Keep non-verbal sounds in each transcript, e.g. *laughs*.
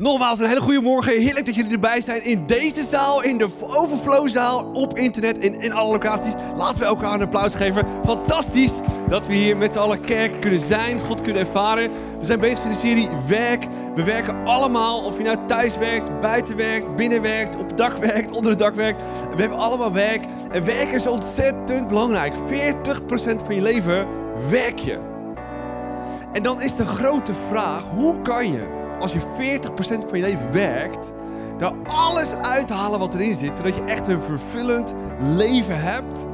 Nogmaals, een hele goede morgen. Heerlijk dat jullie erbij zijn in deze zaal, in de Overflowzaal, op internet, in, in alle locaties. Laten we elkaar een applaus geven. Fantastisch dat we hier met z'n allen kerk kunnen zijn, God kunnen ervaren. We zijn bezig met de serie Werk. We werken allemaal, of je nou thuis werkt, buiten werkt, binnen werkt, op dak werkt, onder het dak werkt. We hebben allemaal werk. En werk is ontzettend belangrijk. 40% van je leven werk je. En dan is de grote vraag, hoe kan je als je 40% van je leven werkt, daar alles uithalen wat erin zit, zodat je echt een vervullend leven hebt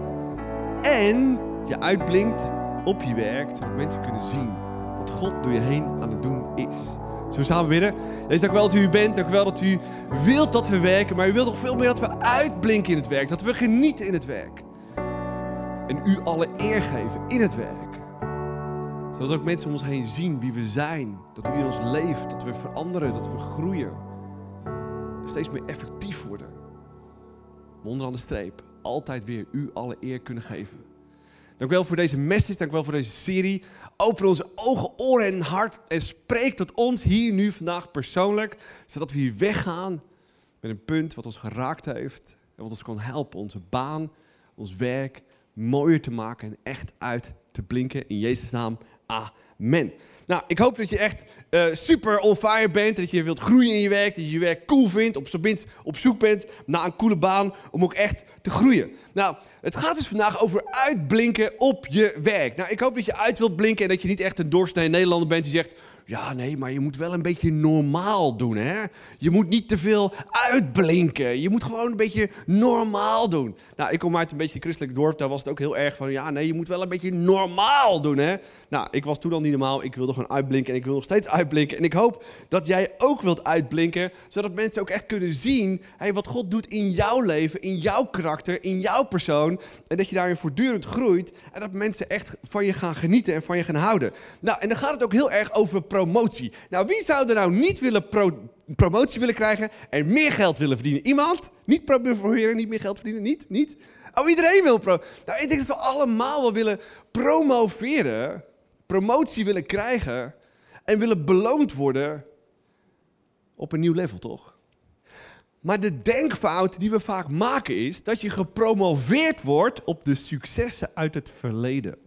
en je uitblinkt op je werk, zodat mensen kunnen zien wat God door je heen aan het doen is. Zullen we samen bidden? Lees dank wel dat u u bent, dank wel dat u wilt dat we werken, maar u wilt nog veel meer dat we uitblinken in het werk, dat we genieten in het werk. En u alle eer geven in het werk zodat ook mensen om ons heen zien wie we zijn. Dat u in ons leeft, dat we veranderen, dat we groeien. Steeds meer effectief worden. Maar onderaan de streep altijd weer u alle eer kunnen geven. Dank wel voor deze message, dank wel voor deze serie. Open onze ogen, oren en hart en spreek tot ons hier nu vandaag persoonlijk. Zodat we hier weggaan met een punt wat ons geraakt heeft. En wat ons kan helpen onze baan, ons werk mooier te maken en echt uit te blinken. In Jezus' naam, Amen. Nou, ik hoop dat je echt uh, super on fire bent. Dat je wilt groeien in je werk. Dat je je werk cool vindt. Op, op zoek bent naar een coole baan. Om ook echt te groeien. Nou, het gaat dus vandaag over uitblinken op je werk. Nou, ik hoop dat je uit wilt blinken. En dat je niet echt een doorsnee Nederlander bent die zegt... Ja, nee, maar je moet wel een beetje normaal doen, hè? Je moet niet te veel uitblinken. Je moet gewoon een beetje normaal doen. Nou, ik kom uit een beetje christelijk dorp. Daar was het ook heel erg van... Ja, nee, je moet wel een beetje normaal doen, hè? Nou, ik was toen al niet normaal. Ik wilde gewoon uitblinken en ik wil nog steeds uitblinken. En ik hoop dat jij ook wilt uitblinken, zodat mensen ook echt kunnen zien wat God doet in jouw leven, in jouw karakter, in jouw persoon. En dat je daarin voortdurend groeit en dat mensen echt van je gaan genieten en van je gaan houden. Nou, en dan gaat het ook heel erg over promotie. Nou, wie zou er nou niet willen promotie willen krijgen en meer geld willen verdienen? Iemand? Niet promoveren, niet meer geld verdienen? Niet? Niet? Oh, iedereen wil pro. Nou, ik denk dat we allemaal wel willen promoveren promotie willen krijgen en willen beloond worden op een nieuw level, toch? Maar de denkfout die we vaak maken is dat je gepromoveerd wordt op de successen uit het verleden.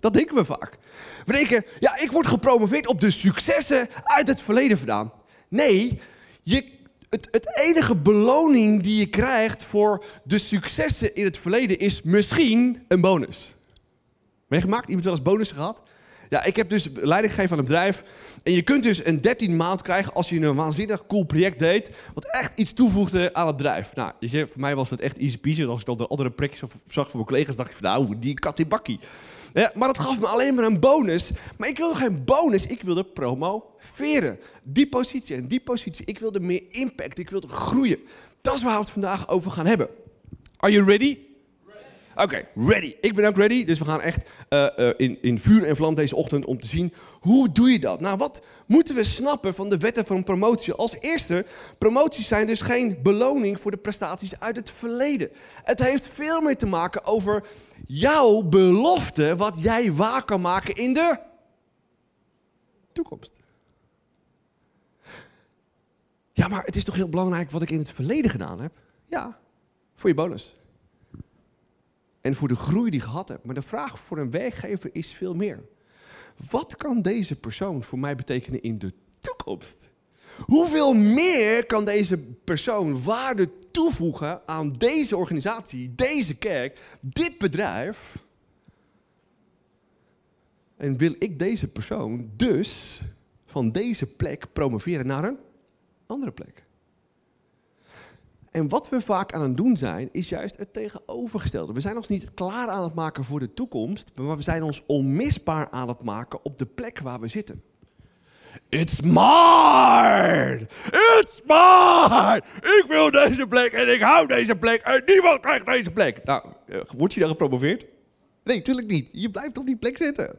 Dat denken we vaak. We denken, ja, ik word gepromoveerd op de successen uit het verleden vandaan. Nee, je, het, het enige beloning die je krijgt voor de successen in het verleden is misschien een bonus. Meegemaakt? Iemand wel eens bonus gehad? Ja, ik heb dus leiding gegeven aan een bedrijf. En je kunt dus een 13 maand krijgen als je een waanzinnig cool project deed. Wat echt iets toevoegde aan het bedrijf. Nou, je, voor mij was dat echt easy peasy. Als ik dan de andere prikjes zag van mijn collega's, dacht ik van nou, die kat in bakkie. Ja, maar dat gaf me alleen maar een bonus. Maar ik wilde geen bonus, ik wilde promoveren. Die positie en die positie. Ik wilde meer impact, ik wilde groeien. Dat is waar we het vandaag over gaan hebben. Are you ready? Oké, ready. Ik ben ook ready. Dus we gaan echt uh, uh, in, in vuur en vlam deze ochtend om te zien hoe doe je dat. Nou, wat moeten we snappen van de wetten van promotie? Als eerste, promoties zijn dus geen beloning voor de prestaties uit het verleden. Het heeft veel meer te maken over jouw belofte, wat jij waar kan maken in de toekomst. Ja, maar het is toch heel belangrijk wat ik in het verleden gedaan heb? Ja, voor je bonus en voor de groei die gehad hebt. Maar de vraag voor een werkgever is veel meer. Wat kan deze persoon voor mij betekenen in de toekomst? Hoeveel meer kan deze persoon waarde toevoegen aan deze organisatie, deze kerk, dit bedrijf? En wil ik deze persoon dus van deze plek promoveren naar een andere plek? En wat we vaak aan het doen zijn, is juist het tegenovergestelde. We zijn ons niet klaar aan het maken voor de toekomst, maar we zijn ons onmisbaar aan het maken op de plek waar we zitten. It's mine! It's mine! Ik wil deze plek en ik hou deze plek en niemand krijgt deze plek. Nou, eh, word je dan gepromoveerd? Nee, tuurlijk niet. Je blijft op die plek zitten.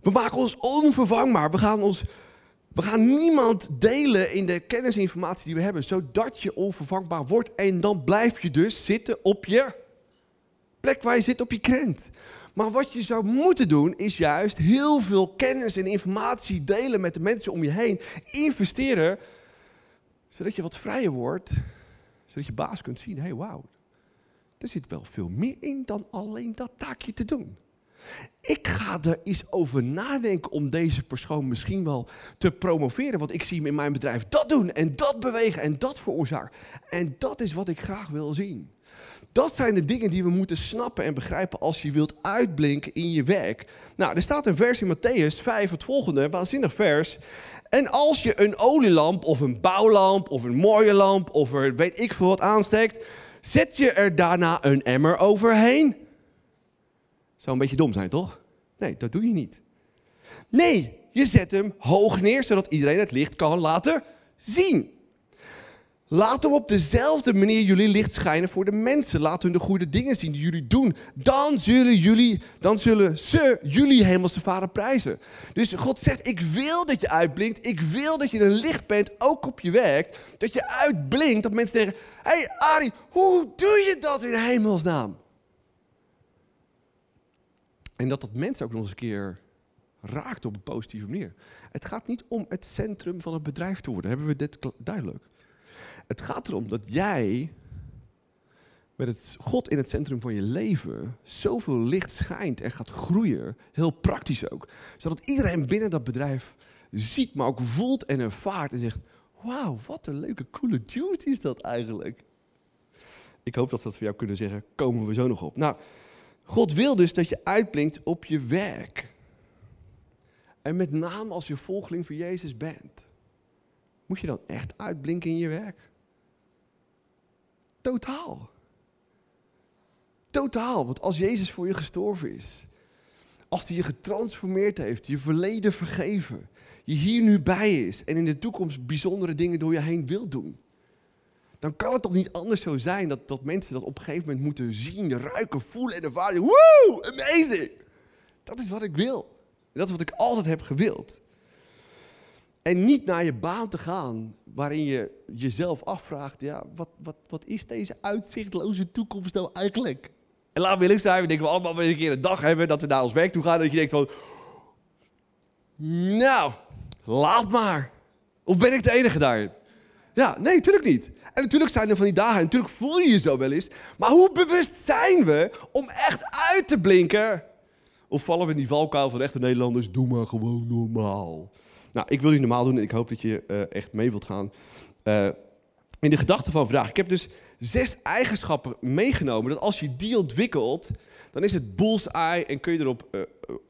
We maken ons onvervangbaar. We gaan ons we gaan niemand delen in de kennis en informatie die we hebben, zodat je onvervangbaar wordt. En dan blijf je dus zitten op je plek waar je zit, op je krent. Maar wat je zou moeten doen, is juist heel veel kennis en informatie delen met de mensen om je heen. Investeren, zodat je wat vrijer wordt. Zodat je baas kunt zien, hé hey, wauw, er zit wel veel meer in dan alleen dat taakje te doen. Ik ga er eens over nadenken om deze persoon misschien wel te promoveren. Want ik zie hem in mijn bedrijf dat doen en dat bewegen en dat veroorzaken. En dat is wat ik graag wil zien. Dat zijn de dingen die we moeten snappen en begrijpen als je wilt uitblinken in je werk. Nou, er staat een vers in Matthäus 5, het volgende, waanzinnig vers. En als je een olielamp of een bouwlamp of een mooie lamp of er weet ik veel wat aansteekt, zet je er daarna een emmer overheen? Zou een beetje dom zijn, toch? Nee, dat doe je niet. Nee, je zet hem hoog neer, zodat iedereen het licht kan laten zien. Laat hem op dezelfde manier jullie licht schijnen voor de mensen. Laat hun de goede dingen zien die jullie doen. Dan zullen, jullie, dan zullen ze jullie hemelse vader prijzen. Dus God zegt, ik wil dat je uitblinkt. Ik wil dat je een licht bent, ook op je werk. Dat je uitblinkt, dat mensen zeggen... Hé hey Ari, hoe doe je dat in hemelsnaam? En dat dat mensen ook nog eens een keer raakt op een positieve manier. Het gaat niet om het centrum van het bedrijf te worden. Hebben we dit duidelijk? Het gaat erom dat jij met het God in het centrum van je leven zoveel licht schijnt en gaat groeien. Heel praktisch ook. Zodat iedereen binnen dat bedrijf ziet, maar ook voelt en ervaart en zegt... Wauw, wat een leuke, coole dude is dat eigenlijk. Ik hoop dat we dat voor jou kunnen zeggen. Komen we zo nog op. Nou, God wil dus dat je uitblinkt op je werk. En met name als je volgeling van Jezus bent. Moet je dan echt uitblinken in je werk? Totaal. Totaal. Want als Jezus voor je gestorven is, als hij je getransformeerd heeft, je verleden vergeven, je hier nu bij is en in de toekomst bijzondere dingen door je heen wil doen, dan kan het toch niet anders zo zijn dat, dat mensen dat op een gegeven moment moeten zien, ruiken, voelen en ervaren. Woe, amazing! Dat is wat ik wil. dat is wat ik altijd heb gewild. En niet naar je baan te gaan waarin je jezelf afvraagt, ja, wat, wat, wat is deze uitzichtloze toekomst nou eigenlijk? En laat we eerlijk zijn, we denken we allemaal weer een keer een dag hebben dat we naar ons werk toe gaan en dat je denkt van, nou, laat maar. Of ben ik de enige daarin? Ja, nee, natuurlijk niet. En natuurlijk zijn er van die dagen, en natuurlijk voel je je zo wel eens. Maar hoe bewust zijn we om echt uit te blinken? Of vallen we in die valkuil van echte Nederlanders, doe maar gewoon normaal. Nou, ik wil niet normaal doen en ik hoop dat je uh, echt mee wilt gaan. Uh, in de gedachte van vandaag. Ik heb dus zes eigenschappen meegenomen. Dat als je die ontwikkelt, dan is het bullseye en kun je erop uh,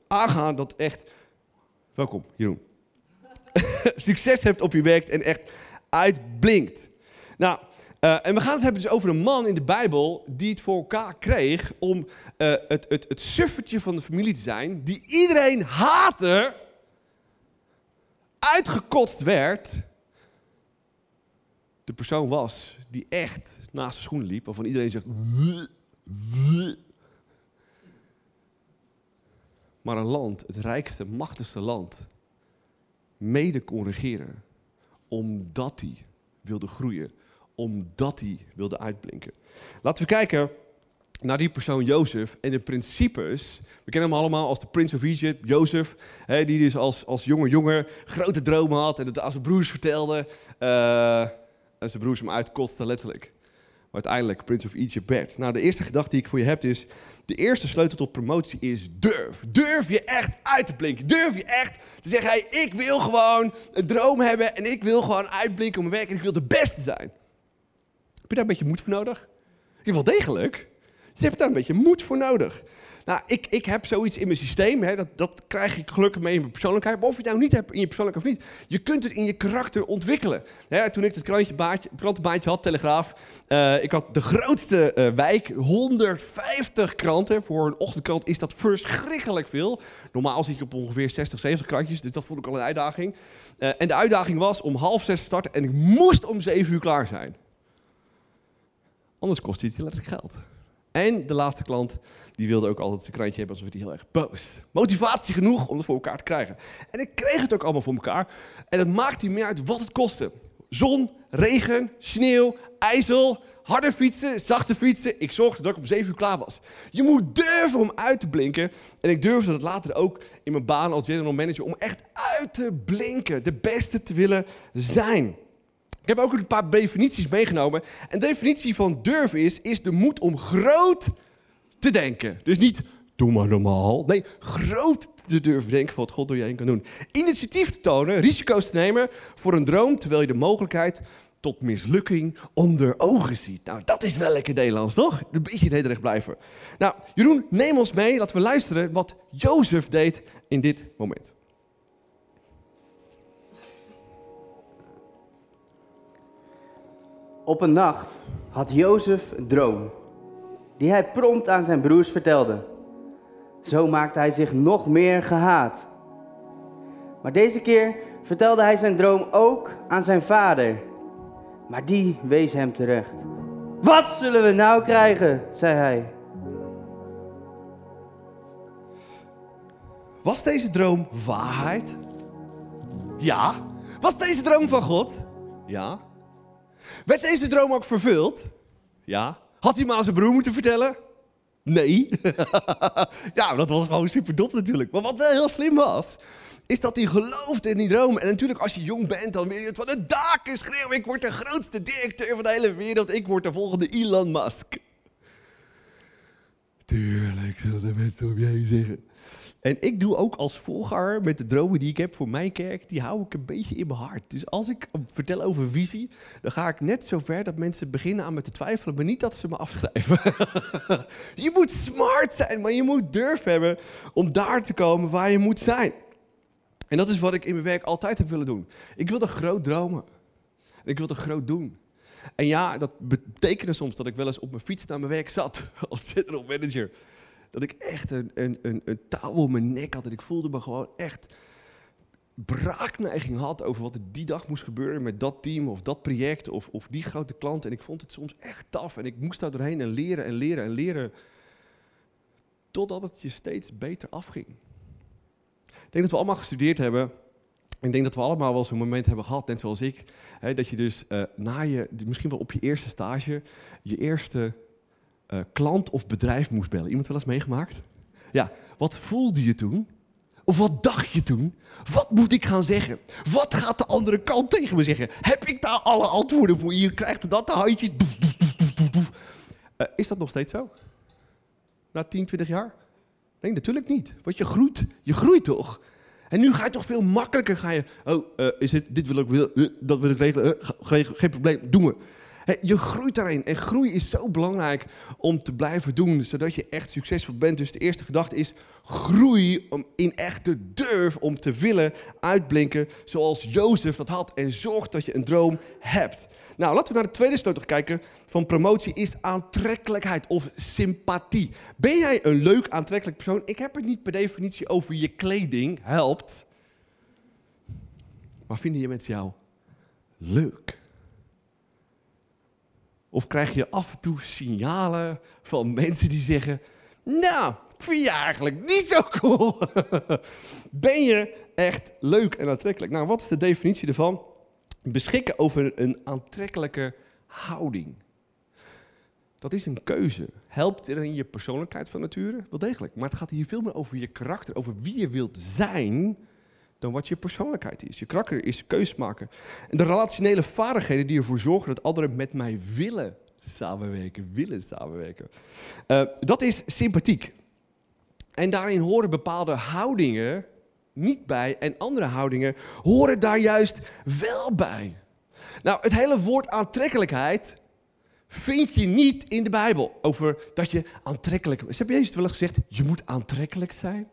aangaan dat echt... Welkom, Jeroen. *laughs* Succes hebt op je werk en echt uitblinkt. Nou, uh, en we gaan het hebben dus over een man in de Bijbel die het voor elkaar kreeg om uh, het, het, het suffertje van de familie te zijn, die iedereen haatte uitgekotst werd, de persoon was die echt naast de schoenen liep, waarvan iedereen zegt. Maar een land, het rijkste, machtigste land, mede kon omdat hij wilde groeien, omdat hij wilde uitblinken. Laten we kijken naar die persoon Jozef en de principes. We kennen hem allemaal als de Prince of Egypt, Jozef. Hè, die dus als, als jonge jongen grote dromen had en het aan zijn broers vertelde. Uh, en zijn broers hem uitkotsten, letterlijk. Uiteindelijk Prince of Egypt werd. Nou, de eerste gedachte die ik voor je heb is... De eerste sleutel tot promotie is durf. Durf je echt uit te blinken. Durf je echt te zeggen, hey, ik wil gewoon een droom hebben... en ik wil gewoon uitblinken op mijn werk en ik wil de beste zijn. Heb je daar een beetje moed voor nodig? Je wel degelijk. Je hebt daar een beetje moed voor nodig. Nou, ik, ik heb zoiets in mijn systeem, hè, dat, dat krijg ik gelukkig mee in mijn persoonlijkheid. Maar of je het nou niet hebt in je persoonlijkheid of niet, je kunt het in je karakter ontwikkelen. Hè, toen ik het krantenbaantje had, Telegraaf, uh, ik had de grootste uh, wijk, 150 kranten. Voor een ochtendkrant is dat verschrikkelijk veel. Normaal zit je op ongeveer 60, 70 krantjes, dus dat vond ik al een uitdaging. Uh, en de uitdaging was om half zes te starten en ik moest om zeven uur klaar zijn. Anders kost het letterlijk geld. En de laatste klant, die wilde ook altijd zijn krantje hebben, alsof hij heel erg boos. Motivatie genoeg om het voor elkaar te krijgen. En ik kreeg het ook allemaal voor elkaar. En het maakt niet meer uit wat het kostte. Zon, regen, sneeuw, ijzel, harde fietsen, zachte fietsen. Ik zorgde dat ik om 7 uur klaar was. Je moet durven om uit te blinken. En ik durfde dat later ook in mijn baan als general manager. Om echt uit te blinken. De beste te willen zijn. Ik heb ook een paar definities meegenomen. En de definitie van durven is, is de moed om groot te denken. Dus niet doe maar normaal. Nee, groot te durven denken van wat God door je heen kan doen. Initiatief te tonen, risico's te nemen voor een droom, terwijl je de mogelijkheid tot mislukking onder ogen ziet. Nou, dat is wel lekker Nederlands, toch? Een beetje nederig blijven. Nou, Jeroen, neem ons mee. Laten we luisteren wat Jozef deed in dit moment. Op een nacht had Jozef een droom, die hij prompt aan zijn broers vertelde. Zo maakte hij zich nog meer gehaat. Maar deze keer vertelde hij zijn droom ook aan zijn vader. Maar die wees hem terecht. Wat zullen we nou krijgen? zei hij. Was deze droom waarheid? Ja. Was deze droom van God? Ja. Werd deze droom ook vervuld? Ja. Had hij maar aan zijn broer moeten vertellen? Nee. *laughs* ja, dat was gewoon super dom natuurlijk. Maar wat wel heel slim was, is dat hij geloofde in die droom. En natuurlijk, als je jong bent, dan wil je het van de daken schreeuwen. Ik word de grootste directeur van de hele wereld. Ik word de volgende Elon Musk. Tuurlijk, zullen de mensen om je zeggen. En ik doe ook als volger met de dromen die ik heb voor mijn kerk, die hou ik een beetje in mijn hart. Dus als ik vertel over visie, dan ga ik net zo ver dat mensen beginnen aan me te twijfelen, maar niet dat ze me afschrijven. *laughs* je moet smart zijn, maar je moet durf hebben om daar te komen waar je moet zijn. En dat is wat ik in mijn werk altijd heb willen doen. Ik wilde groot dromen. En ik wilde groot doen. En ja, dat betekende soms dat ik wel eens op mijn fiets naar mijn werk zat *laughs* als general manager dat ik echt een, een, een, een touw om mijn nek had. En ik voelde me gewoon echt braakneiging had over wat er die dag moest gebeuren met dat team of dat project of, of die grote klant. En ik vond het soms echt taf en ik moest daar doorheen en leren en leren en leren. Totdat het je steeds beter afging. Ik denk dat we allemaal gestudeerd hebben. Ik denk dat we allemaal wel zo'n moment hebben gehad, net zoals ik. Hè, dat je dus uh, na je, misschien wel op je eerste stage, je eerste uh, klant of bedrijf moest bellen. Iemand wel eens meegemaakt? Ja, wat voelde je toen? Of wat dacht je toen? Wat moet ik gaan zeggen? Wat gaat de andere kant tegen me zeggen? Heb ik daar alle antwoorden voor? Je krijgt dat de handjes. Uh, is dat nog steeds zo? Na 10, 20 jaar? Nee, natuurlijk niet. Want je groeit. Je groeit toch? En nu ga je toch veel makkelijker. Ga je, oh, uh, is dit, dit wil ik, wil, dat wil ik regelen. geen probleem, doen we. Je groeit daarin. En groei is zo belangrijk om te blijven doen, zodat je echt succesvol bent. Dus de eerste gedachte is groei om in echte durf om te willen uitblinken zoals Jozef dat had. En zorg dat je een droom hebt. Nou, laten we naar de tweede sleutel kijken van promotie is aantrekkelijkheid of sympathie. Ben jij een leuk aantrekkelijk persoon? Ik heb het niet per definitie over je kleding, helpt. Maar vinden je mensen jou leuk? Of krijg je af en toe signalen van mensen die zeggen: Nou, vind je eigenlijk niet zo cool? *laughs* ben je echt leuk en aantrekkelijk? Nou, wat is de definitie ervan? Beschikken over een aantrekkelijke houding. Dat is een keuze. Helpt er in je persoonlijkheid van nature? Wel degelijk. Maar het gaat hier veel meer over je karakter, over wie je wilt zijn dan wat je persoonlijkheid is. Je karakter is keus maken. En de relationele vaardigheden die ervoor zorgen dat anderen met mij willen samenwerken, willen samenwerken. Uh, dat is sympathiek. En daarin horen bepaalde houdingen niet bij en andere houdingen horen daar juist wel bij. Nou, het hele woord aantrekkelijkheid vind je niet in de Bijbel over dat je aantrekkelijk... Heb Jezus wel eens gezegd, je moet aantrekkelijk zijn?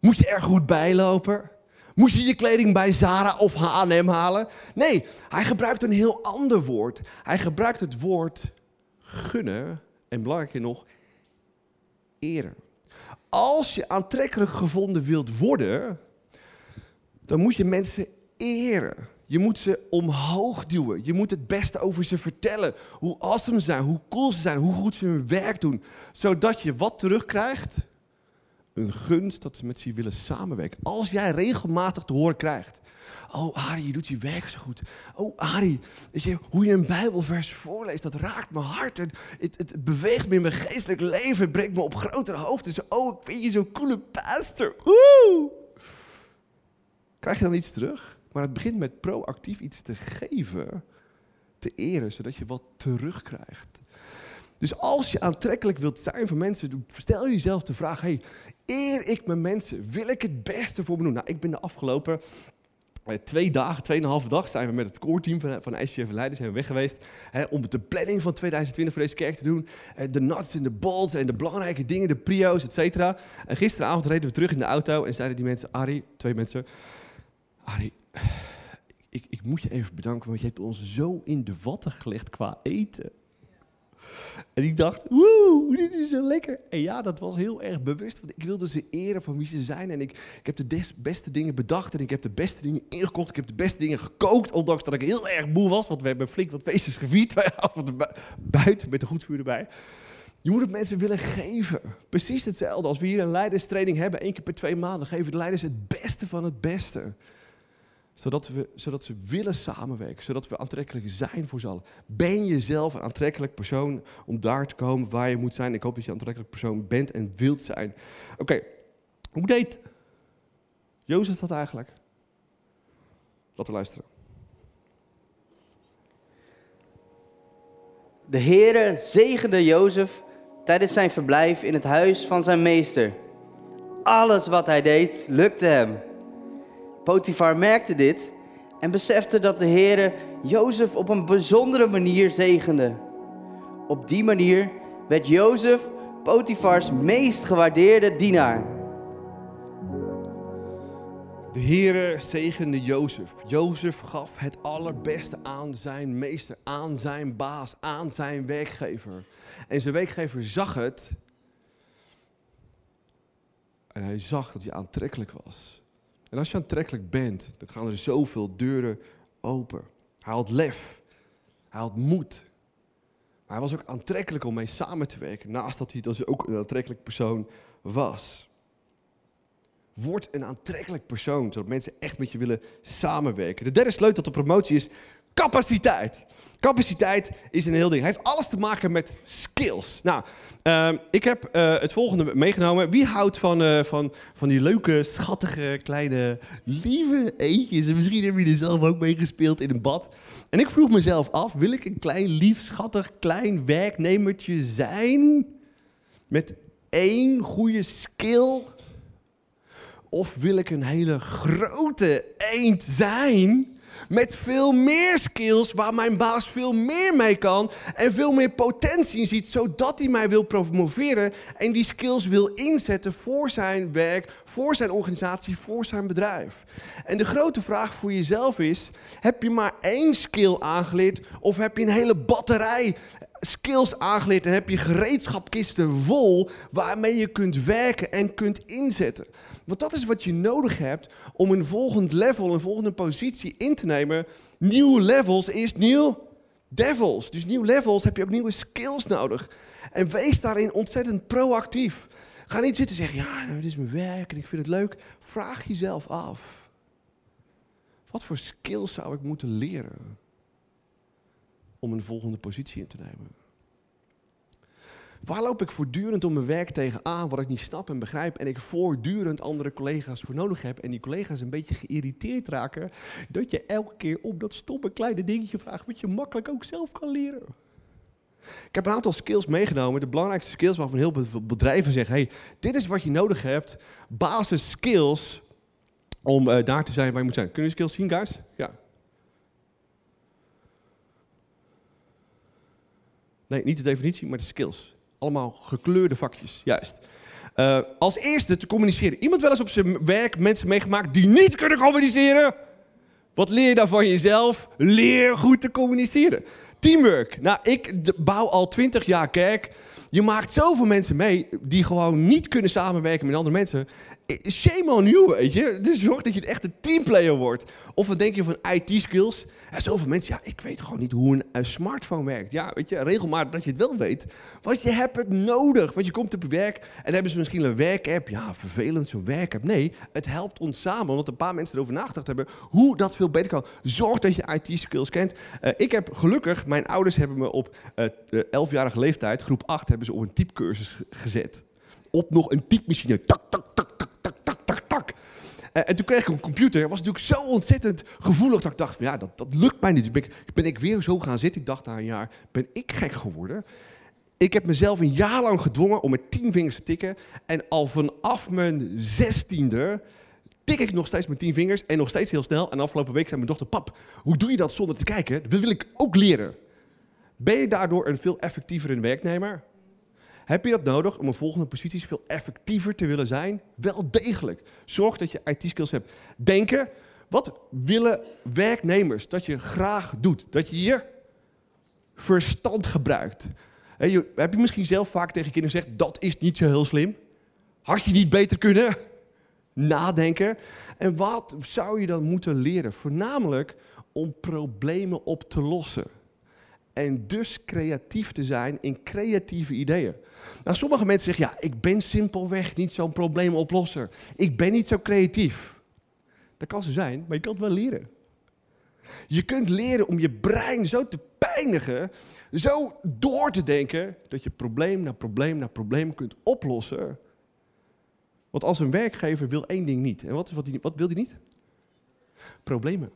Moet je er goed bij lopen? Moet je je kleding bij Zara of H&M halen? Nee, hij gebruikt een heel ander woord. Hij gebruikt het woord gunnen en belangrijker nog, eren. Als je aantrekkelijk gevonden wilt worden, dan moet je mensen eren. Je moet ze omhoog duwen. Je moet het beste over ze vertellen. Hoe awesome ze zijn, hoe cool ze zijn, hoe goed ze hun werk doen. Zodat je wat terugkrijgt? Een gunst dat ze met ze willen samenwerken. Als jij regelmatig te horen krijgt. Oh, Ari, je doet je werk zo goed. Oh, Ari, weet je, hoe je een Bijbelvers voorleest, dat raakt mijn hart. Het, het, het beweegt me in mijn geestelijk leven. Het brengt me op grotere hoogte. Oh, ik vind je zo'n coole pastor. Oeh! Krijg je dan iets terug? Maar het begint met proactief iets te geven, te eren, zodat je wat terugkrijgt. Dus als je aantrekkelijk wilt zijn voor mensen, stel jezelf de vraag: hey, eer ik mijn mensen? Wil ik het beste voor me doen? Nou, ik ben de afgelopen eh, twee dagen, tweeënhalve dag zijn we met het core team van, van ICF Leiden zijn we weg geweest. Hè, om de planning van 2020 voor deze kerk te doen. Eh, de nuts en de balls en de belangrijke dingen, de prio's, et cetera. En gisteravond reden we terug in de auto en zeiden die mensen, Arie, twee mensen. Arie, ik, ik moet je even bedanken, want je hebt ons zo in de watten gelegd qua eten. En ik dacht, woe, dit is zo lekker. En ja, dat was heel erg bewust, want ik wilde ze eren van wie ze zijn. En ik, ik heb de beste dingen bedacht en ik heb de beste dingen ingekocht. Ik heb de beste dingen gekookt, ondanks dat ik heel erg moe was. Want we hebben flink wat feestjes gevierd, *laughs* twee avonden buiten met de goedvuur erbij. Je moet het mensen willen geven. Precies hetzelfde als we hier een leiderstraining hebben, één keer per twee maanden. Geven de leiders het beste van het beste zodat, we, zodat ze willen samenwerken, zodat we aantrekkelijk zijn voor ze allen. Ben je zelf een aantrekkelijk persoon om daar te komen waar je moet zijn? Ik hoop dat je een aantrekkelijk persoon bent en wilt zijn. Oké, hoe deed Jozef dat eigenlijk? Laten we luisteren. De Heere zegende Jozef tijdens zijn verblijf in het huis van zijn meester. Alles wat hij deed, lukte hem. Potifar merkte dit en besefte dat de Heere Jozef op een bijzondere manier zegende. Op die manier werd Jozef Potifars meest gewaardeerde dienaar. De Heere zegende Jozef. Jozef gaf het allerbeste aan zijn meester, aan zijn baas, aan zijn werkgever. En zijn werkgever zag het. En hij zag dat hij aantrekkelijk was. En als je aantrekkelijk bent, dan gaan er zoveel deuren open. Hij had lef. Hij had moed. Maar hij was ook aantrekkelijk om mee samen te werken. Naast dat hij dus ook een aantrekkelijk persoon was. Word een aantrekkelijk persoon, zodat mensen echt met je willen samenwerken. De derde sleutel tot promotie is capaciteit. Capaciteit is een heel ding. Hij heeft alles te maken met skills. Nou, uh, ik heb uh, het volgende meegenomen. Wie houdt van, uh, van, van die leuke, schattige, kleine, lieve eetjes? En misschien hebben jullie er zelf ook mee gespeeld in een bad. En ik vroeg mezelf af, wil ik een klein, lief, schattig, klein werknemertje zijn? Met één goede skill? Of wil ik een hele grote eend zijn met veel meer skills waar mijn baas veel meer mee kan en veel meer potentie in ziet, zodat hij mij wil promoveren en die skills wil inzetten voor zijn werk, voor zijn organisatie, voor zijn bedrijf. En de grote vraag voor jezelf is: heb je maar één skill aangeleerd of heb je een hele batterij skills aangeleerd en heb je gereedschapkisten vol waarmee je kunt werken en kunt inzetten. Want dat is wat je nodig hebt om een volgend level, een volgende positie in te nemen. Nieuw levels is nieuw devils. Dus nieuw levels heb je ook nieuwe skills nodig. En wees daarin ontzettend proactief. Ga niet zitten en zeggen, ja, dit is mijn werk en ik vind het leuk. Vraag jezelf af. Wat voor skills zou ik moeten leren om een volgende positie in te nemen? Waar loop ik voortdurend om mijn werk tegenaan wat ik niet snap en begrijp en ik voortdurend andere collega's voor nodig heb en die collega's een beetje geïrriteerd raken dat je elke keer op dat stomme kleine dingetje vraagt wat je makkelijk ook zelf kan leren. Ik heb een aantal skills meegenomen, de belangrijkste skills waarvan heel veel bedrijven zeggen, hey, dit is wat je nodig hebt, basis skills om uh, daar te zijn waar je moet zijn. Kunnen jullie skills zien, guys? Ja. Nee, niet de definitie, maar de skills. Allemaal gekleurde vakjes, juist. Uh, als eerste te communiceren. Iemand wel eens op zijn werk mensen meegemaakt die niet kunnen communiceren? Wat leer je dan van jezelf? Leer goed te communiceren. Teamwork. Nou, ik bouw al twintig jaar kerk. Je maakt zoveel mensen mee die gewoon niet kunnen samenwerken met andere mensen. Shame on you, weet je. Dus zorg dat je echt een teamplayer wordt. Of wat denk je van IT-skills? Ja, zoveel mensen, ja, ik weet gewoon niet hoe een, smartphone werkt. Ja, weet je, regelmatig dat je het wel weet. Want je hebt het nodig. Want je komt op je werk en hebben ze misschien een werkapp. Ja, vervelend zo'n werkapp. Nee, het helpt ons samen. Omdat een paar mensen erover nagedacht hebben hoe dat veel beter kan. Zorg dat je IT-skills kent. Uh, ik heb gelukkig, mijn ouders hebben me op uh, uh, 11-jarige leeftijd, groep 8, hebben ze op een typecursus gezet. Op nog een typemachine tak, tak, tak, tak. Uh, en toen kreeg ik een computer. was natuurlijk zo ontzettend gevoelig dat ik dacht: ja, dat, dat lukt mij niet. Ben ik, ben ik weer zo gaan zitten? Ik dacht na een jaar: ben ik gek geworden? Ik heb mezelf een jaar lang gedwongen om met tien vingers te tikken. En al vanaf mijn zestiende tik ik nog steeds met tien vingers en nog steeds heel snel. En afgelopen week zei mijn dochter: Pap, hoe doe je dat zonder te kijken? Dat wil ik ook leren. Ben je daardoor een veel effectiever werknemer? Heb je dat nodig om een volgende positie veel effectiever te willen zijn? Wel degelijk. Zorg dat je IT-skills hebt. Denken, wat willen werknemers dat je graag doet? Dat je je verstand gebruikt. Heb je misschien zelf vaak tegen kinderen gezegd, dat is niet zo heel slim? Had je niet beter kunnen? Nadenken. En wat zou je dan moeten leren? Voornamelijk om problemen op te lossen. En dus creatief te zijn in creatieve ideeën. Nou, sommige mensen zeggen, ja, ik ben simpelweg niet zo'n probleemoplosser. Ik ben niet zo creatief. Dat kan zo zijn, maar je kan het wel leren. Je kunt leren om je brein zo te pijnigen, zo door te denken, dat je probleem na probleem na probleem kunt oplossen. Want als een werkgever wil één ding niet. En wat, wat, wat wil hij niet? Problemen.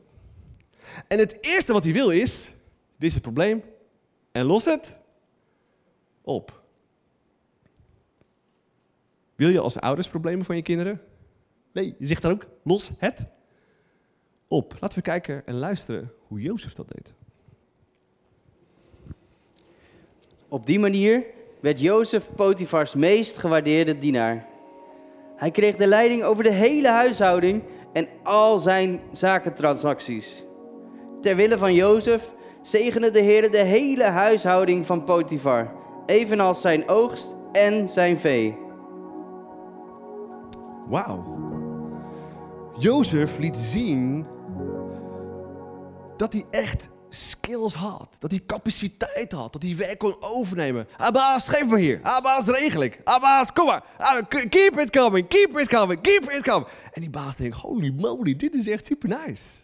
En het eerste wat hij wil is, dit is het probleem, en los het op. Wil je als ouders problemen van je kinderen? Nee, je zegt dan ook, los het op. Laten we kijken en luisteren hoe Jozef dat deed. Op die manier werd Jozef Potifars meest gewaardeerde dienaar. Hij kreeg de leiding over de hele huishouding en al zijn zakentransacties. Ter wille van Jozef zegende de Heer de hele huishouding van Potifar, evenals zijn oogst en zijn vee. Wauw. Jozef liet zien dat hij echt skills had. Dat hij capaciteit had. Dat hij werk kon overnemen. Abbas, geef me hier. Abbas, regel ik. Abbas, kom maar. Ah, keep it coming, keep it coming, keep it coming. En die baas denkt, holy moly, dit is echt super nice.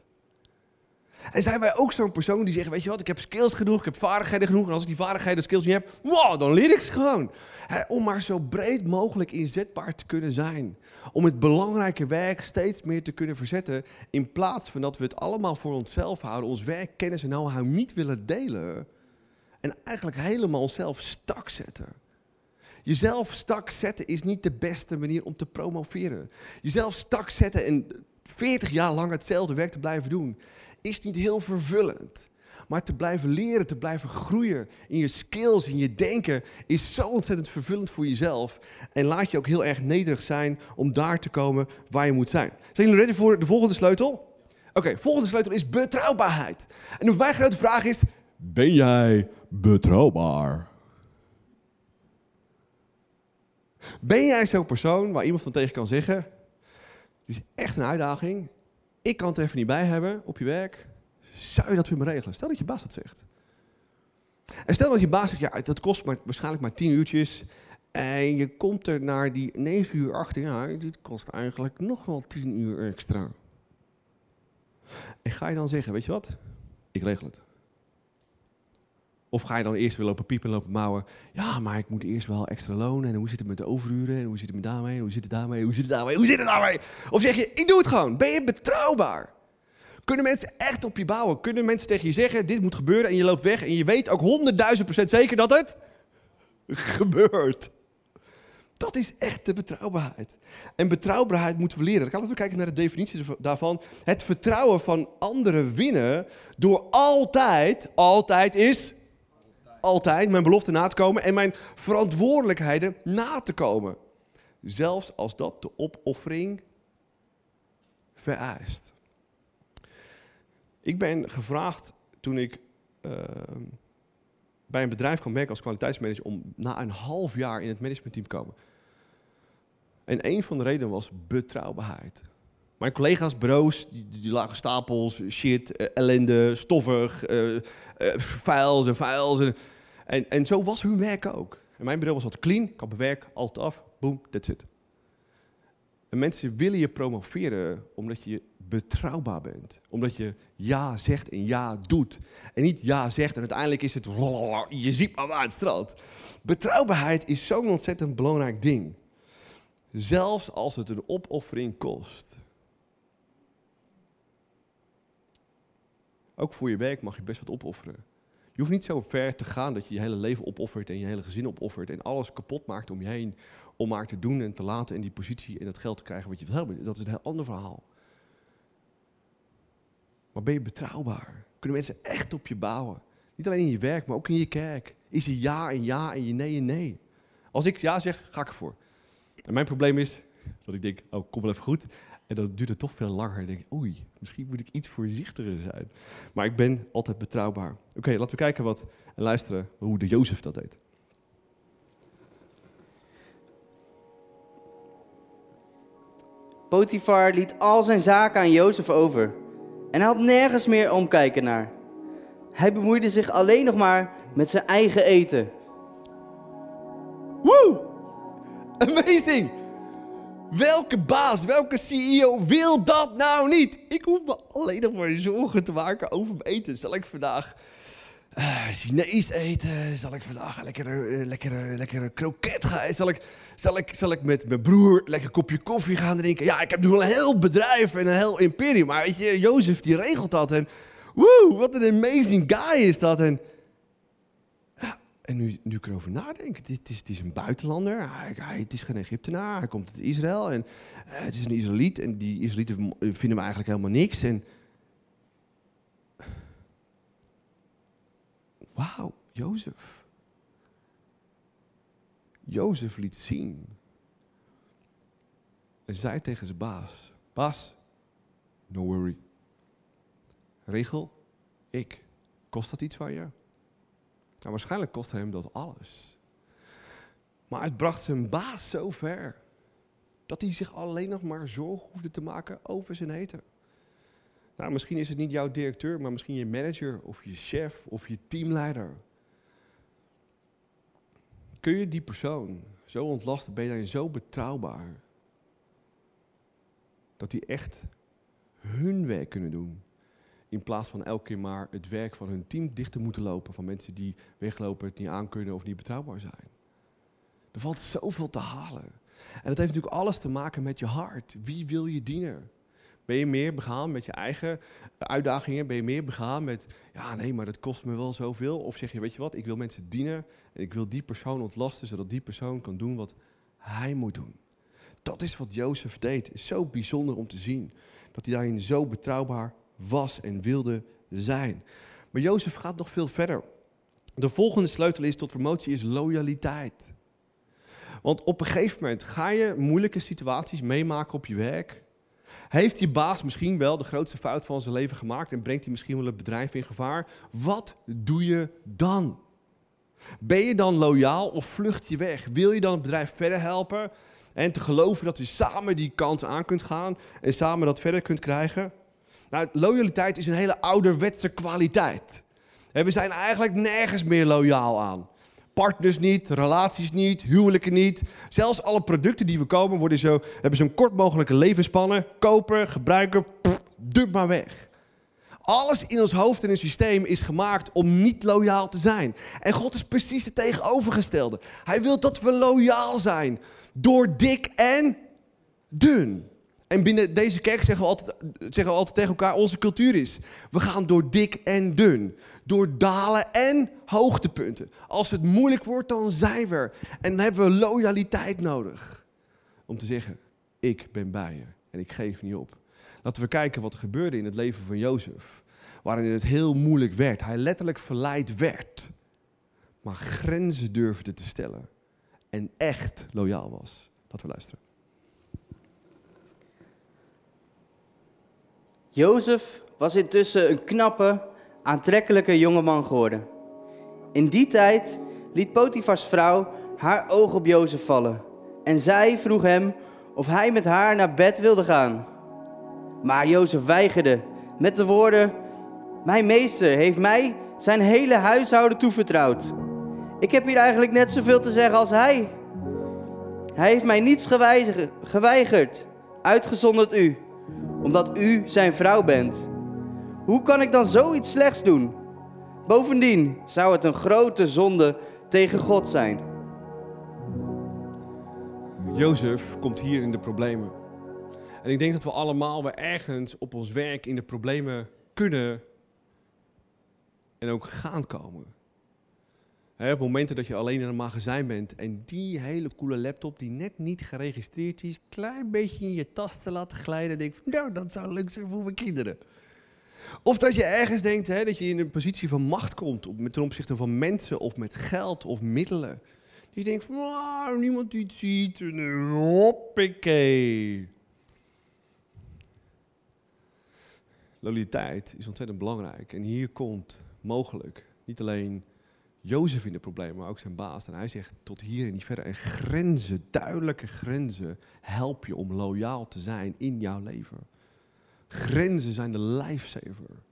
En zijn wij ook zo'n persoon die zegt, weet je wat, ik heb skills genoeg, ik heb vaardigheden genoeg. En als ik die vaardigheden en skills niet heb, wow, dan leer ik ze gewoon. om maar zo breed mogelijk inzetbaar te kunnen zijn. Om het belangrijke werk steeds meer te kunnen verzetten. In plaats van dat we het allemaal voor onszelf houden, ons werk, kennis en know-how niet willen delen. En eigenlijk helemaal onszelf stak zetten. Jezelf stak zetten is niet de beste manier om te promoveren. Jezelf stak zetten en 40 jaar lang hetzelfde werk te blijven doen is niet heel vervullend. Maar te blijven leren, te blijven groeien in je skills, in je denken, is zo ontzettend vervullend voor jezelf. En laat je ook heel erg nederig zijn om daar te komen waar je moet zijn. Zijn jullie ready voor de volgende sleutel? Oké, volgende sleutel is betrouwbaarheid. En mijn grote vraag is, ben jij betrouwbaar? Ben jij zo'n persoon waar iemand van tegen kan zeggen, het is echt een uitdaging, ik kan het even niet bij hebben op je werk. Zou je dat voor regelen? Stel dat je baas dat zegt. En stel dat je baas zegt, ja, dat kost maar, waarschijnlijk maar 10 uurtjes. En je komt er naar die 9 uur achter, ja, dit kost eigenlijk nog wel 10 uur extra. En ga je dan zeggen, weet je wat? Ik regel het. Of ga je dan eerst weer lopen piepen en lopen mouwen? Ja, maar ik moet eerst wel extra lonen. En hoe zit het met de overuren? En hoe zit het met daarmee? En hoe zit het daarmee? Hoe zit het daarmee? Hoe zit het daarmee? Of zeg je, ik doe het gewoon. Ben je betrouwbaar? Kunnen mensen echt op je bouwen? Kunnen mensen tegen je zeggen, dit moet gebeuren en je loopt weg en je weet ook honderdduizend procent zeker dat het *laughs* gebeurt? Dat is echt de betrouwbaarheid. En betrouwbaarheid moeten we leren. Dan gaan we kijken naar de definitie daarvan. Het vertrouwen van anderen winnen door altijd, altijd is altijd mijn belofte na te komen en mijn verantwoordelijkheden na te komen. Zelfs als dat de opoffering vereist. Ik ben gevraagd toen ik uh, bij een bedrijf kan werken als kwaliteitsmanager om na een half jaar in het managementteam te komen. En een van de redenen was betrouwbaarheid. Mijn collega's, bureaus, die, die lagen stapels, shit, eh, ellende, stoffig, eh, eh, files en files. En, en, zo was hun werk ook. En mijn bureau was altijd clean, ik had werk altijd af, boom, that's it. En mensen willen je promoveren omdat je betrouwbaar bent. Omdat je ja zegt en ja doet. En niet ja zegt en uiteindelijk is het je ziet maar waar het straalt. Betrouwbaarheid is zo'n ontzettend belangrijk ding. Zelfs als het een opoffering kost. Ook voor je werk mag je best wat opofferen. Je hoeft niet zo ver te gaan dat je je hele leven opoffert en je hele gezin opoffert en alles kapot maakt om je heen om maar te doen en te laten en die positie en dat geld te krijgen wat je wil hebben. Dat is een heel ander verhaal. Maar ben je betrouwbaar? Kunnen mensen echt op je bouwen? Niet alleen in je werk, maar ook in je kerk. Is je ja en ja en je nee en nee? Als ik ja zeg, ga ik ervoor. En mijn probleem is dat ik denk, oh, kom wel even goed. En dan duurt het toch veel langer. En denk ik, oei, misschien moet ik iets voorzichtiger zijn. Maar ik ben altijd betrouwbaar. Oké, laten we kijken wat en luisteren hoe de Jozef dat deed. Potifar liet al zijn zaken aan Jozef over. En hij had nergens meer omkijken naar. Hij bemoeide zich alleen nog maar met zijn eigen eten. Woe! Amazing! Welke baas, welke CEO wil dat nou niet? Ik hoef me alleen nog maar zorgen te maken over mijn eten. Zal ik vandaag uh, Chinees eten? Zal ik vandaag een lekkere, uh, lekkere, lekkere kroket gaan? Zal ik, zal, ik, zal ik met mijn broer lekker kopje koffie gaan drinken? Ja, ik heb nu wel een heel bedrijf en een heel imperium. Maar weet je, Jozef die regelt dat. En woe, wat een amazing guy is dat. En en nu, nu ik erover nadenk, het is, het is een buitenlander, hij, hij, het is geen Egyptenaar, hij komt uit Israël en uh, het is een Israëliet en die Israëlieten vinden we eigenlijk helemaal niks. En wauw, Jozef. Jozef liet zien en zei tegen zijn baas, baas, no worry. Regel, ik. Kost dat iets van je? Nou, waarschijnlijk kostte hem dat alles. Maar het bracht zijn baas zo ver dat hij zich alleen nog maar zorgen hoefde te maken over zijn eten. Nou, misschien is het niet jouw directeur, maar misschien je manager of je chef of je teamleider. Kun je die persoon zo ontlasten, ben je daarin zo betrouwbaar, dat die echt hun werk kunnen doen in plaats van elke keer maar het werk van hun team dicht te moeten lopen. Van mensen die weglopen, het niet aankunnen of niet betrouwbaar zijn. Er valt zoveel te halen. En dat heeft natuurlijk alles te maken met je hart. Wie wil je dienen? Ben je meer begaan met je eigen uitdagingen? Ben je meer begaan met, ja nee, maar dat kost me wel zoveel? Of zeg je, weet je wat, ik wil mensen dienen en ik wil die persoon ontlasten, zodat die persoon kan doen wat hij moet doen. Dat is wat Jozef deed. Is zo bijzonder om te zien. Dat hij daarin zo betrouwbaar was en wilde zijn. Maar Jozef gaat nog veel verder. De volgende sleutel is tot promotie is loyaliteit. Want op een gegeven moment ga je moeilijke situaties meemaken op je werk. Heeft je baas misschien wel de grootste fout van zijn leven gemaakt en brengt hij misschien wel het bedrijf in gevaar? Wat doe je dan? Ben je dan loyaal of vlucht je weg? Wil je dan het bedrijf verder helpen en te geloven dat je samen die kant aan kunt gaan en samen dat verder kunt krijgen? Nou, loyaliteit is een hele ouderwetse kwaliteit. we zijn eigenlijk nergens meer loyaal aan. Partners niet, relaties niet, huwelijken niet. Zelfs alle producten die we komen worden zo, hebben zo'n kort mogelijke levensspannen. Kopen, gebruiken, pff, dump maar weg. Alles in ons hoofd en het systeem is gemaakt om niet loyaal te zijn. En God is precies het tegenovergestelde. Hij wil dat we loyaal zijn. Door dik en dun. En binnen deze kerk zeggen we, altijd, zeggen we altijd tegen elkaar, onze cultuur is, we gaan door dik en dun. Door dalen en hoogtepunten. Als het moeilijk wordt, dan zijn we. En dan hebben we loyaliteit nodig. Om te zeggen, ik ben bij je en ik geef niet op. Laten we kijken wat er gebeurde in het leven van Jozef. Waarin het heel moeilijk werd. Hij letterlijk verleid werd. Maar grenzen durfde te stellen. En echt loyaal was. Laten we luisteren. Jozef was intussen een knappe, aantrekkelijke jongeman geworden. In die tijd liet Potifars vrouw haar oog op Jozef vallen. En zij vroeg hem of hij met haar naar bed wilde gaan. Maar Jozef weigerde met de woorden: Mijn meester heeft mij zijn hele huishouden toevertrouwd. Ik heb hier eigenlijk net zoveel te zeggen als hij. Hij heeft mij niets geweigerd, uitgezonderd u, omdat u zijn vrouw bent. Hoe kan ik dan zoiets slechts doen? Bovendien zou het een grote zonde tegen God zijn. Jozef komt hier in de problemen. En ik denk dat we allemaal weer ergens op ons werk in de problemen kunnen en ook gaan komen. Op momenten dat je alleen in een magazijn bent en die hele coole laptop die net niet geregistreerd is, klein beetje in je tas te laten glijden, denk ik, nou dat zou leuk zijn voor mijn kinderen. Of dat je ergens denkt hè, dat je in een positie van macht komt met ten opzichte van mensen of met geld of middelen. Die denkt van, oh, niemand die het ziet. Hoppakee. Loyaliteit is ontzettend belangrijk. En hier komt mogelijk niet alleen Jozef in de problemen, maar ook zijn baas. En hij zegt tot hier en niet verder. En grenzen, duidelijke grenzen, help je om loyaal te zijn in jouw leven. Grenzen zijn de lifesaver.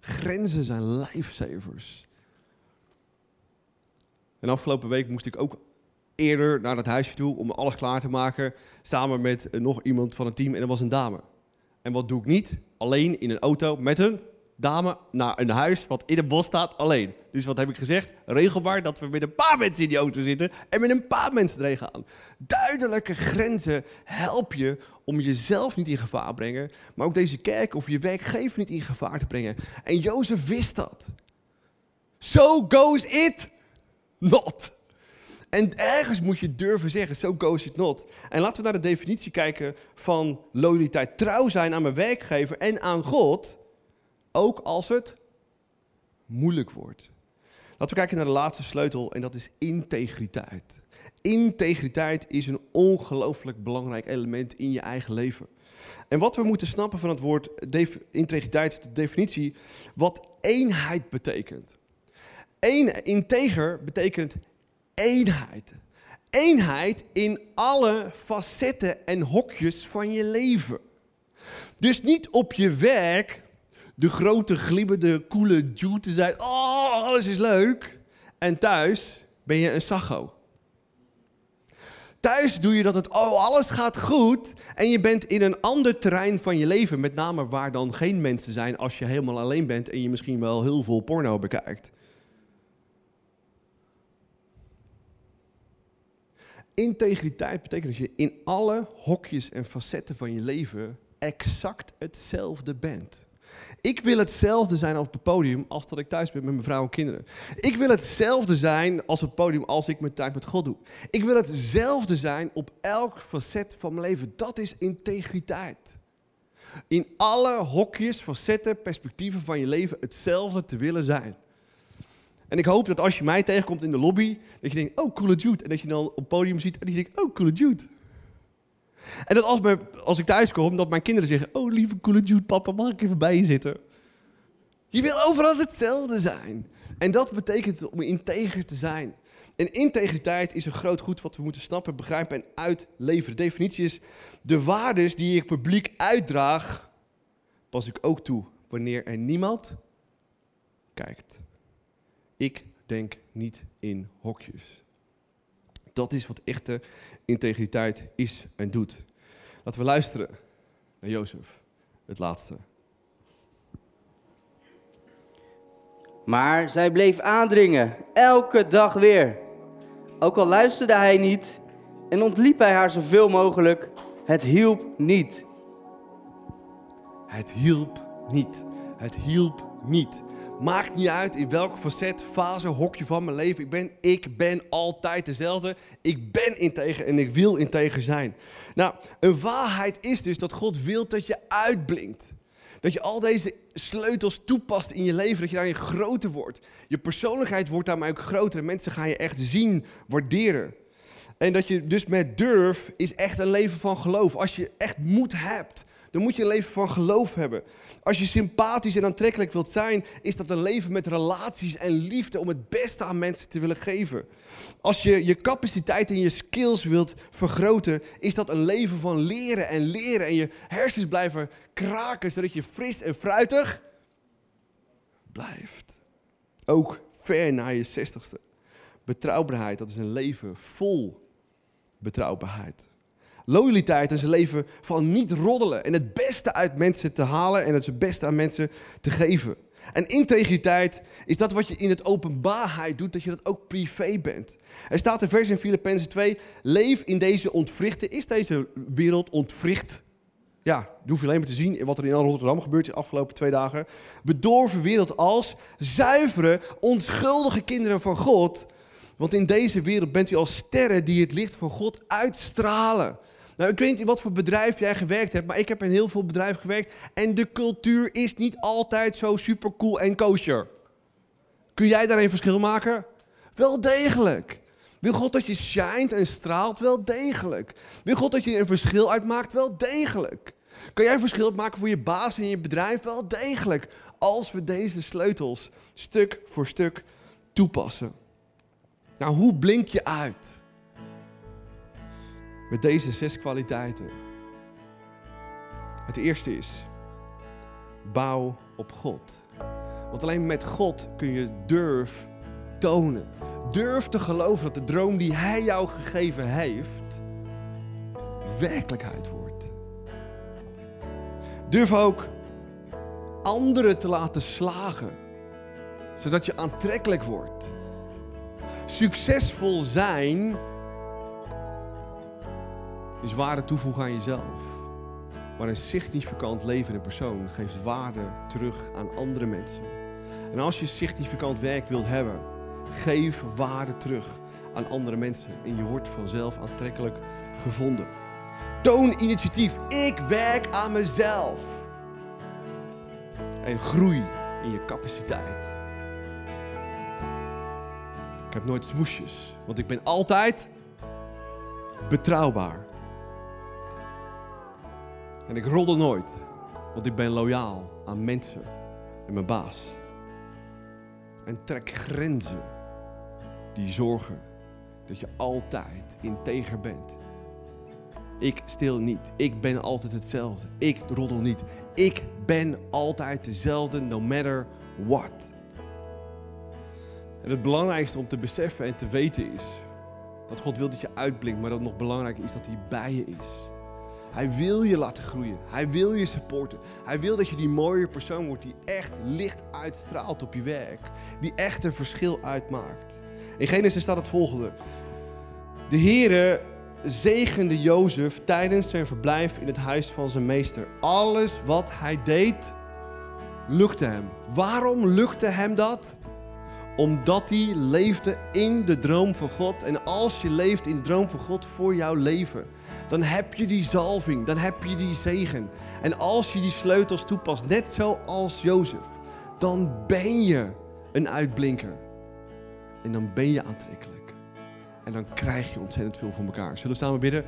Grenzen zijn lifesavers. En afgelopen week moest ik ook eerder naar het huisje toe om alles klaar te maken. Samen met nog iemand van het team en dat was een dame. En wat doe ik niet? Alleen in een auto met een dame naar een huis wat in een bos staat alleen. Dus wat heb ik gezegd? Regelbaar dat we met een paar mensen in die auto zitten en met een paar mensen erheen gaan. Duidelijke grenzen help je om jezelf niet in gevaar te brengen, maar ook deze kerk of je werkgever niet in gevaar te brengen. En Jozef wist dat. So goes it not. En ergens moet je durven zeggen, so goes it not. En laten we naar de definitie kijken van loyaliteit. Trouw zijn aan mijn werkgever en aan God, ook als het moeilijk wordt. Laten we kijken naar de laatste sleutel en dat is integriteit. Integriteit is een ongelooflijk belangrijk element in je eigen leven. En wat we moeten snappen van het woord integriteit, de definitie, wat eenheid betekent. Een, integer betekent eenheid. Eenheid in alle facetten en hokjes van je leven. Dus niet op je werk de grote, glibbende, coole Jew te zijn. Oh, alles is leuk. En thuis ben je een sacho. Thuis doe je dat het, oh, alles gaat goed. En je bent in een ander terrein van je leven. Met name waar dan geen mensen zijn als je helemaal alleen bent en je misschien wel heel veel porno bekijkt. Integriteit betekent dat je in alle hokjes en facetten van je leven exact hetzelfde bent. Ik wil hetzelfde zijn op het podium als dat ik thuis ben met mijn vrouw en kinderen. Ik wil hetzelfde zijn als op het podium als ik mijn tijd met God doe. Ik wil hetzelfde zijn op elk facet van mijn leven. Dat is integriteit. In alle hokjes, facetten, perspectieven van je leven hetzelfde te willen zijn. En ik hoop dat als je mij tegenkomt in de lobby, dat je denkt, oh, coole Jude. En dat je dan op het podium ziet en dat je denkt, oh, coole Jude. En dat als, als ik thuis kom, dat mijn kinderen zeggen, oh, lieve coole Jude, papa, mag ik even bij je zitten? Je wil overal hetzelfde zijn. En dat betekent om integer te zijn. En integriteit is een groot goed wat we moeten snappen, begrijpen en uitleveren. De definitie is, de waardes die ik publiek uitdraag, pas ik ook toe wanneer er niemand kijkt. Ik denk niet in hokjes. Dat is wat echte integriteit is en doet. Laten we luisteren naar Jozef, het laatste. Maar zij bleef aandringen, elke dag weer. Ook al luisterde hij niet en ontliep hij haar zoveel mogelijk, het hielp niet. Het hielp niet. Het hielp niet. Maakt niet uit in welke facet, fase, hokje van mijn leven ik ben. Ik ben altijd dezelfde. Ik ben integer en ik wil integer zijn. Nou, een waarheid is dus dat God wil dat je uitblinkt. Dat je al deze sleutels toepast in je leven, dat je daarin groter wordt. Je persoonlijkheid wordt daarmee ook groter en mensen gaan je echt zien, waarderen. En dat je dus met durf is echt een leven van geloof. Als je echt moed hebt dan moet je een leven van geloof hebben. Als je sympathisch en aantrekkelijk wilt zijn, is dat een leven met relaties en liefde om het beste aan mensen te willen geven. Als je je capaciteit en je skills wilt vergroten, is dat een leven van leren en leren en je hersens blijven kraken, zodat je fris en fruitig blijft. Ook ver na je zestigste. Betrouwbaarheid, dat is een leven vol betrouwbaarheid. Loyaliteit is een leven van niet roddelen en het beste uit mensen te halen en het beste aan mensen te geven. En integriteit is dat wat je in het openbaarheid doet, dat je dat ook privé bent. Er staat een vers in Filippenzen 2, leef in deze ontwrichte. Is deze wereld ontwricht? Ja, je alleen maar te zien wat er in Rotterdam gebeurt de afgelopen twee dagen. Bedorven wereld als zuivere, onschuldige kinderen van God. Want in deze wereld bent u als sterren die het licht van God uitstralen. Nou, ik weet niet wat voor bedrijf jij gewerkt hebt, maar ik heb in heel veel bedrijven gewerkt. En de cultuur is niet altijd zo super cool en kosher. Kun jij daar een verschil maken? Wel degelijk. Wil God dat je shined en straalt? Wel degelijk. Wil God dat je een verschil uitmaakt? Wel degelijk. Kan jij een verschil maken voor je baas en je bedrijf? Wel degelijk. Als we deze sleutels stuk voor stuk toepassen. Nou, hoe blink je uit? Met deze zes kwaliteiten. Het eerste is, bouw op God. Want alleen met God kun je durf tonen. Durf te geloven dat de droom die Hij jou gegeven heeft, werkelijkheid wordt. Durf ook anderen te laten slagen, zodat je aantrekkelijk wordt. Succesvol zijn is waarde toevoegen aan jezelf. Maar een significant levende persoon geeft waarde terug aan andere mensen. En als je significant werk wilt hebben, geef waarde terug aan andere mensen. En je wordt vanzelf aantrekkelijk gevonden. Toon initiatief. Ik werk aan mezelf. En groei in je capaciteit. Ik heb nooit smoesjes, want ik ben altijd betrouwbaar. En ik roddel nooit, want ik ben loyaal aan mensen en mijn baas. En trek grenzen die zorgen dat je altijd integer bent. Ik stil niet. Ik ben altijd hetzelfde. Ik roddel niet. Ik ben altijd dezelfde, no matter what. En het belangrijkste om te beseffen en te weten is dat God wil dat je uitblinkt, maar dat nog belangrijker is dat hij bij je is. Hij wil je laten groeien. Hij wil je supporten. Hij wil dat je die mooie persoon wordt die echt licht uitstraalt op je werk. Die echt een verschil uitmaakt. In Genesis staat het volgende. De Heere zegende Jozef tijdens zijn verblijf in het huis van zijn meester. Alles wat hij deed, lukte hem. Waarom lukte hem dat? Omdat hij leefde in de droom van God. En als je leeft in de droom van God voor jouw leven, dan heb je die zalving, dan heb je die zegen. En als je die sleutels toepast, net zoals Jozef, dan ben je een uitblinker. En dan ben je aantrekkelijk. En dan krijg je ontzettend veel van elkaar. Zullen we samen bidden?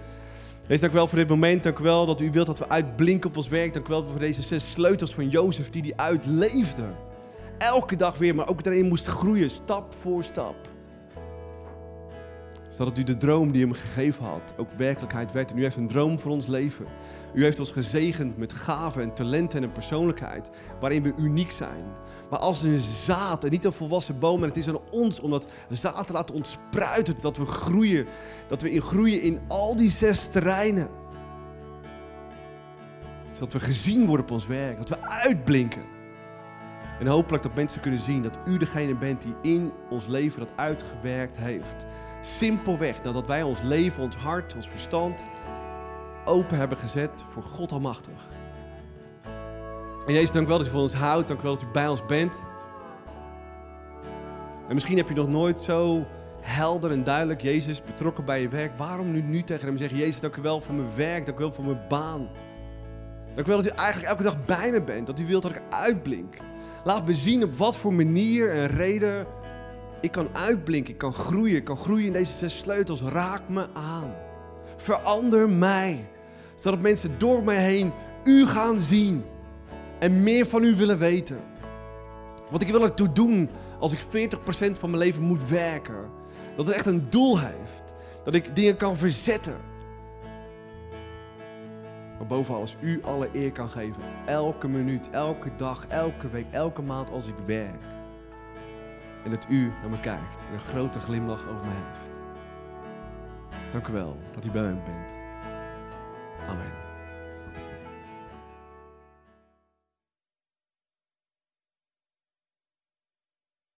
Wees dank wel voor dit moment. Dank wel dat u wilt dat we uitblinken op ons werk. Dank wel voor deze zes sleutels van Jozef die die uitleefde. Elke dag weer, maar ook daarin moest groeien, stap voor stap zodat u de droom die hem gegeven had ook werkelijkheid werd. En u heeft een droom voor ons leven. U heeft ons gezegend met gaven en talenten en een persoonlijkheid waarin we uniek zijn. Maar als een zaad en niet een volwassen boom. En het is aan ons om dat zaad te laten ontspruiten. Dat we groeien. Dat we in groeien in al die zes terreinen. Zodat we gezien worden op ons werk. Dat we uitblinken. En hopelijk dat mensen kunnen zien dat u degene bent die in ons leven dat uitgewerkt heeft. Simpelweg nadat wij ons leven, ons hart, ons verstand open hebben gezet voor God Almachtig. En Jezus, dank wel dat u van ons houdt. Dank wel dat u bij ons bent. En misschien heb je nog nooit zo helder en duidelijk Jezus betrokken bij je werk. Waarom nu, nu tegen hem zeggen, Jezus, dank u wel voor mijn werk, dank u wel voor mijn baan. Dank u wel dat u eigenlijk elke dag bij me bent, dat u wilt dat ik uitblink. Laat me zien op wat voor manier en reden ik kan uitblinken, ik kan groeien, ik kan groeien in deze zes sleutels. Raak me aan. Verander mij. Zodat mensen door mij heen u gaan zien en meer van u willen weten. Wat ik wil ertoe doen als ik 40% van mijn leven moet werken. Dat het echt een doel heeft. Dat ik dingen kan verzetten. Maar boven alles u alle eer kan geven. Elke minuut, elke dag, elke week, elke maand als ik werk. En dat u naar me kijkt en een grote glimlach over me heeft. Dank u wel dat u bij mij bent. Amen.